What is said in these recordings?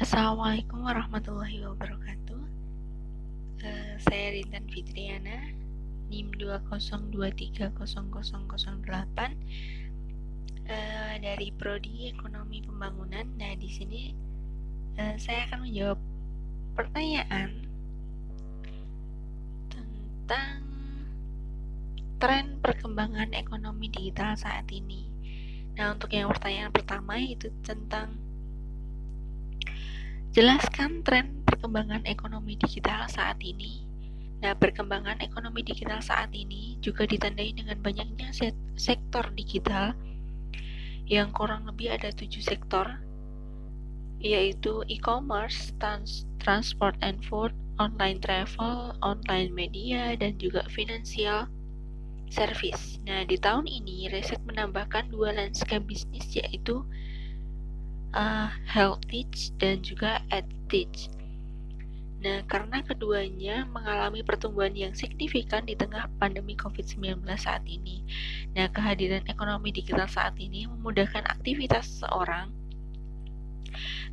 Assalamualaikum warahmatullahi wabarakatuh. Uh, saya Rintan Fitriana, NIM 202300008 uh, dari Prodi Ekonomi Pembangunan. Nah, di sini uh, saya akan menjawab pertanyaan tentang tren perkembangan ekonomi digital saat ini. Nah, untuk yang pertanyaan pertama itu tentang Jelaskan tren perkembangan ekonomi digital saat ini. Nah, perkembangan ekonomi digital saat ini juga ditandai dengan banyaknya sektor digital yang kurang lebih ada tujuh sektor, yaitu e-commerce, trans transport and food, online travel, online media, dan juga financial service. Nah, di tahun ini, riset menambahkan dua landscape bisnis yaitu uh, teach dan juga teach. Nah, karena keduanya mengalami pertumbuhan yang signifikan di tengah pandemi COVID-19 saat ini. Nah, kehadiran ekonomi digital saat ini memudahkan aktivitas seseorang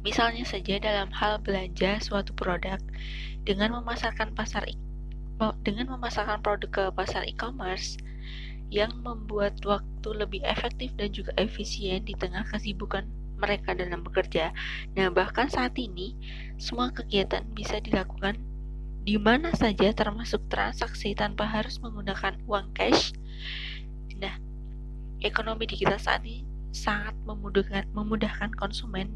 Misalnya saja dalam hal belanja suatu produk dengan memasarkan pasar dengan memasarkan produk ke pasar e-commerce yang membuat waktu lebih efektif dan juga efisien di tengah kesibukan mereka dalam bekerja. Nah, bahkan saat ini, semua kegiatan bisa dilakukan di mana saja termasuk transaksi tanpa harus menggunakan uang cash. Nah, ekonomi digital saat ini sangat memudahkan, memudahkan konsumen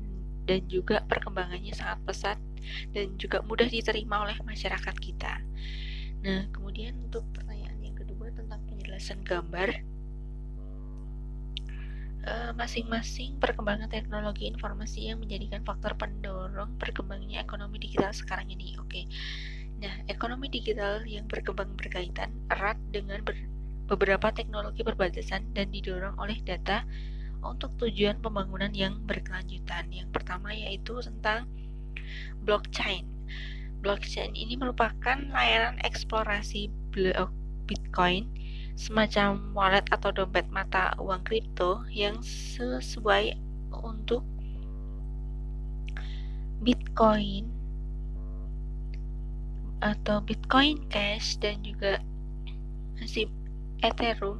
dan juga perkembangannya sangat pesat dan juga mudah diterima oleh masyarakat kita. Nah, kemudian untuk pertanyaan yang kedua tentang penjelasan gambar, masing-masing uh, perkembangan teknologi informasi yang menjadikan faktor pendorong perkembangannya ekonomi digital sekarang ini. Oke. Nah, ekonomi digital yang berkembang berkaitan erat dengan ber beberapa teknologi perbatasan dan didorong oleh data untuk tujuan pembangunan yang berkelanjutan. Yang pertama yaitu tentang blockchain. Blockchain ini merupakan layanan eksplorasi Bitcoin semacam wallet atau dompet mata uang kripto yang sesuai untuk Bitcoin atau Bitcoin Cash dan juga si Ethereum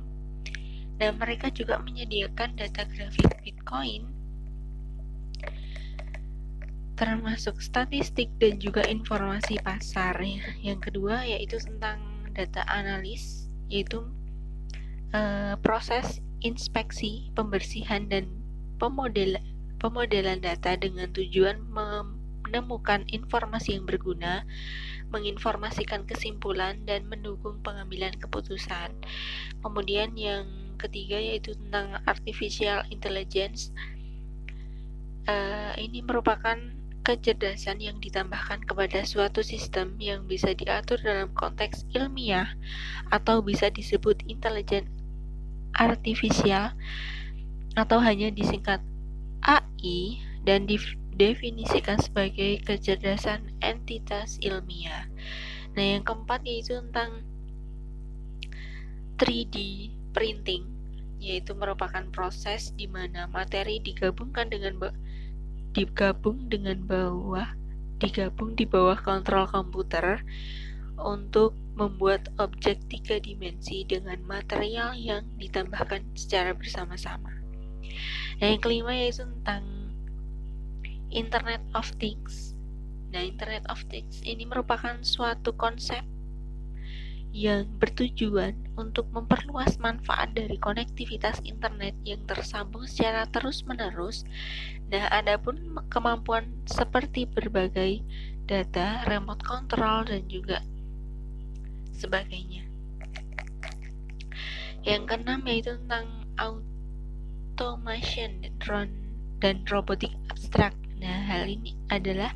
dan mereka juga menyediakan data grafik Bitcoin termasuk statistik dan juga informasi pasar ya. Yang kedua yaitu tentang data analis yaitu uh, proses inspeksi, pembersihan dan pemodel pemodelan data dengan tujuan menemukan informasi yang berguna, menginformasikan kesimpulan dan mendukung pengambilan keputusan. Kemudian yang ketiga yaitu tentang artificial intelligence. Uh, ini merupakan kecerdasan yang ditambahkan kepada suatu sistem yang bisa diatur dalam konteks ilmiah atau bisa disebut intelijen artifisial atau hanya disingkat AI dan didefinisikan sebagai kecerdasan entitas ilmiah. Nah, yang keempat yaitu tentang 3D printing, yaitu merupakan proses di mana materi digabungkan dengan digabung dengan bawah digabung di bawah kontrol komputer untuk membuat objek tiga dimensi dengan material yang ditambahkan secara bersama-sama. Nah, yang kelima yaitu tentang Internet of Things. Nah, Internet of Things ini merupakan suatu konsep yang bertujuan untuk memperluas manfaat dari konektivitas internet yang tersambung secara terus-menerus. Nah, adapun kemampuan seperti berbagai data, remote control dan juga sebagainya. Yang keenam yaitu tentang automation dan, dan robotik abstrak. Nah, hal ini adalah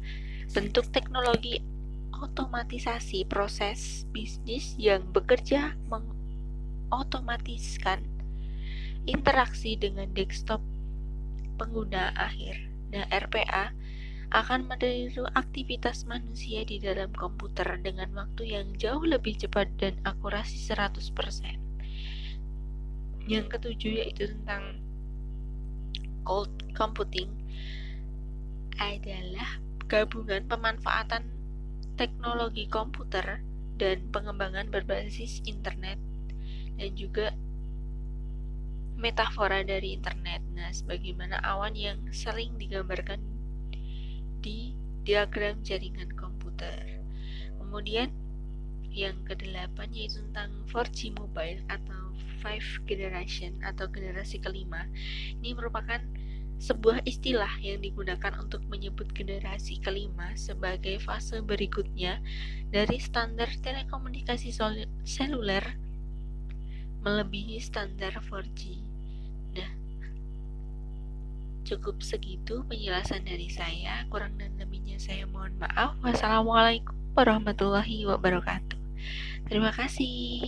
bentuk teknologi otomatisasi proses bisnis yang bekerja mengotomatiskan interaksi dengan desktop pengguna akhir. Nah, RPA akan meniru aktivitas manusia di dalam komputer dengan waktu yang jauh lebih cepat dan akurasi 100%. Yang ketujuh yaitu tentang cold computing adalah gabungan pemanfaatan teknologi komputer dan pengembangan berbasis internet dan juga metafora dari internet. Nah, sebagaimana awan yang sering digambarkan di diagram jaringan komputer. Kemudian yang kedelapan yaitu tentang 4G mobile atau 5 generation atau generasi kelima. Ini merupakan sebuah istilah yang digunakan untuk menyebut generasi kelima sebagai fase berikutnya dari standar telekomunikasi seluler melebihi standar 4G. Cukup segitu penjelasan dari saya. Kurang dan lebihnya saya mohon maaf. Wassalamualaikum warahmatullahi wabarakatuh. Terima kasih.